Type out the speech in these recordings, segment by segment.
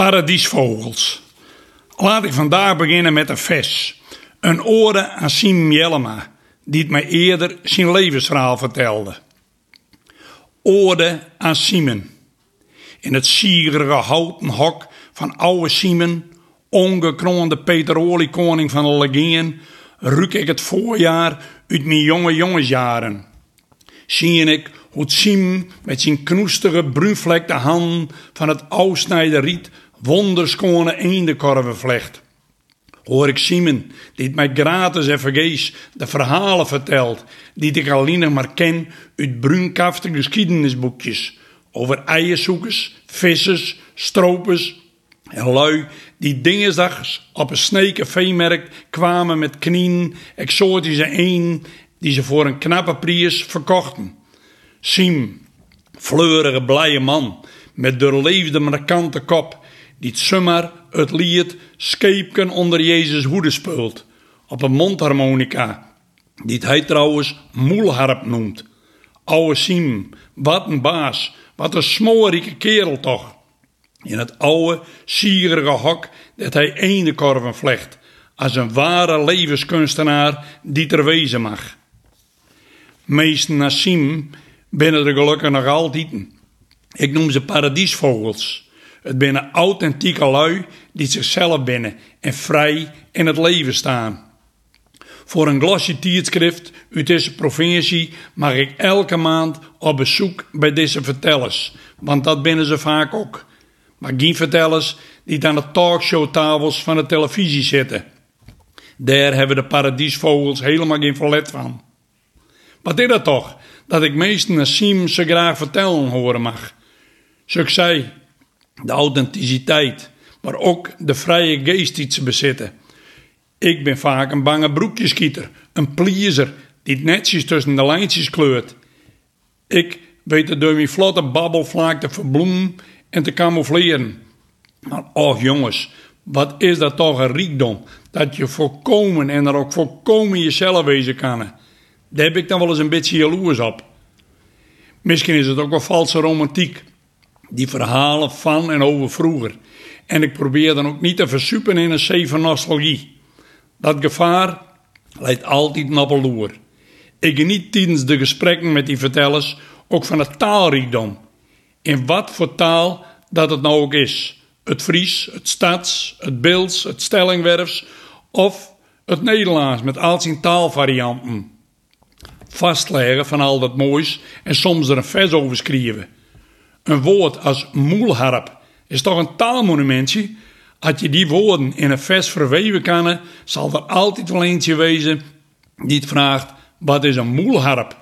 Paradiesvogels. Laat ik vandaag beginnen met een vers. Een ode aan Sim Jellema, die het mij eerder zijn levensverhaal vertelde. Ode aan Simon. In het sierige houten hok van oude Simon, ongekroonde Peteroli koning van de legien, ruik ik het voorjaar uit mijn jonge jongensjaren. Zie ik hoe Sim met zijn knoestige bruinvlekte handen van het oudsnijde riet wonderskone eendekorven vlecht. Hoor ik Simon, die het mij gratis en vergees de verhalen vertelt, die ik alleen maar ken uit bruinkafte geschiedenisboekjes, over eierzoekers, vissers, stropers en lui die dingesdags op een sneke veemerk kwamen met knieën, exotische een die ze voor een knappe prijs verkochten. Sim, fleurige blije man, met doorleefde markante kop, die zomaar het lied Scheepken onder Jezus hoede speelt, op een mondharmonica, die hij trouwens moelharp noemt. Oude Sim, wat een baas, wat een smoorrijke kerel toch. In het oude, sierige hok dat hij eendekorven vlecht, als een ware levenskunstenaar die ter wezen mag. Meesten Nassim binnen er gelukkig nog altijd. Ik noem ze paradiesvogels. Het binnen authentieke lui die zichzelf binnen en vrij in het leven staan. Voor een glasje tijdschrift uit deze provincie mag ik elke maand op bezoek bij deze vertellers, want dat binnen ze vaak ook. Maar geen vertellers die aan de talkshowtafels van de televisie zitten. Daar hebben de paradiesvogels helemaal geen verlet van. Wat is dat toch, dat ik meesten Nassim ze graag vertellen horen mag? Zij, de authenticiteit, maar ook de vrije geest die ze bezitten. Ik ben vaak een bange broekjeskieter, een pleaser die het netjes tussen de lijntjes kleurt. Ik weet het door mijn vlotte babbelvlaak te verbloemen en te camoufleren. Maar och jongens, wat is dat toch een rijkdom, dat je voorkomen en er ook voorkomen jezelf wezen kan. Daar heb ik dan wel eens een beetje jaloers op. Misschien is het ook wel valse romantiek. Die verhalen van en over vroeger. En ik probeer dan ook niet te versupen in een zee van nostalgie. Dat gevaar leidt altijd naar beloer. Ik geniet tijdens de gesprekken met die vertellers ook van het taalrijkdom. In wat voor taal dat het nou ook is. Het Fries, het Stads, het Beels, het Stellingwerfs of het Nederlands met al zijn taalvarianten vastleggen van al dat moois en soms er een vers over schrijven. Een woord als moelharp is toch een taalmonumentje? Als je die woorden in een vers verweven kan, zal er altijd wel eentje wezen die het vraagt: wat is een moelharp?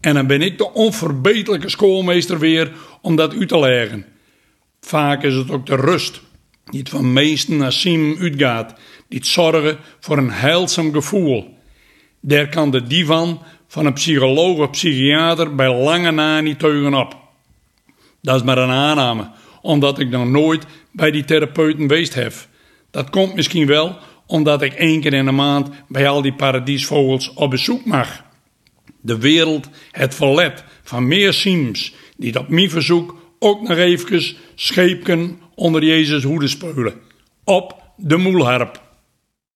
En dan ben ik de onverbeterlijke schoolmeester weer om dat uit te leggen. Vaak is het ook de rust die het van meesten naar Sim uitgaat, die zorgen voor een heilzaam gevoel. Daar kan de divan van een psycholoog of psychiater bij lange na niet op. Dat is maar een aanname, omdat ik nog nooit bij die therapeuten geweest heb. Dat komt misschien wel omdat ik één keer in de maand bij al die paradiesvogels op bezoek mag. De wereld het verlet van meer sims die op mijn verzoek ook nog even scheepken onder Jezus hoede speulen. Op de moelharp.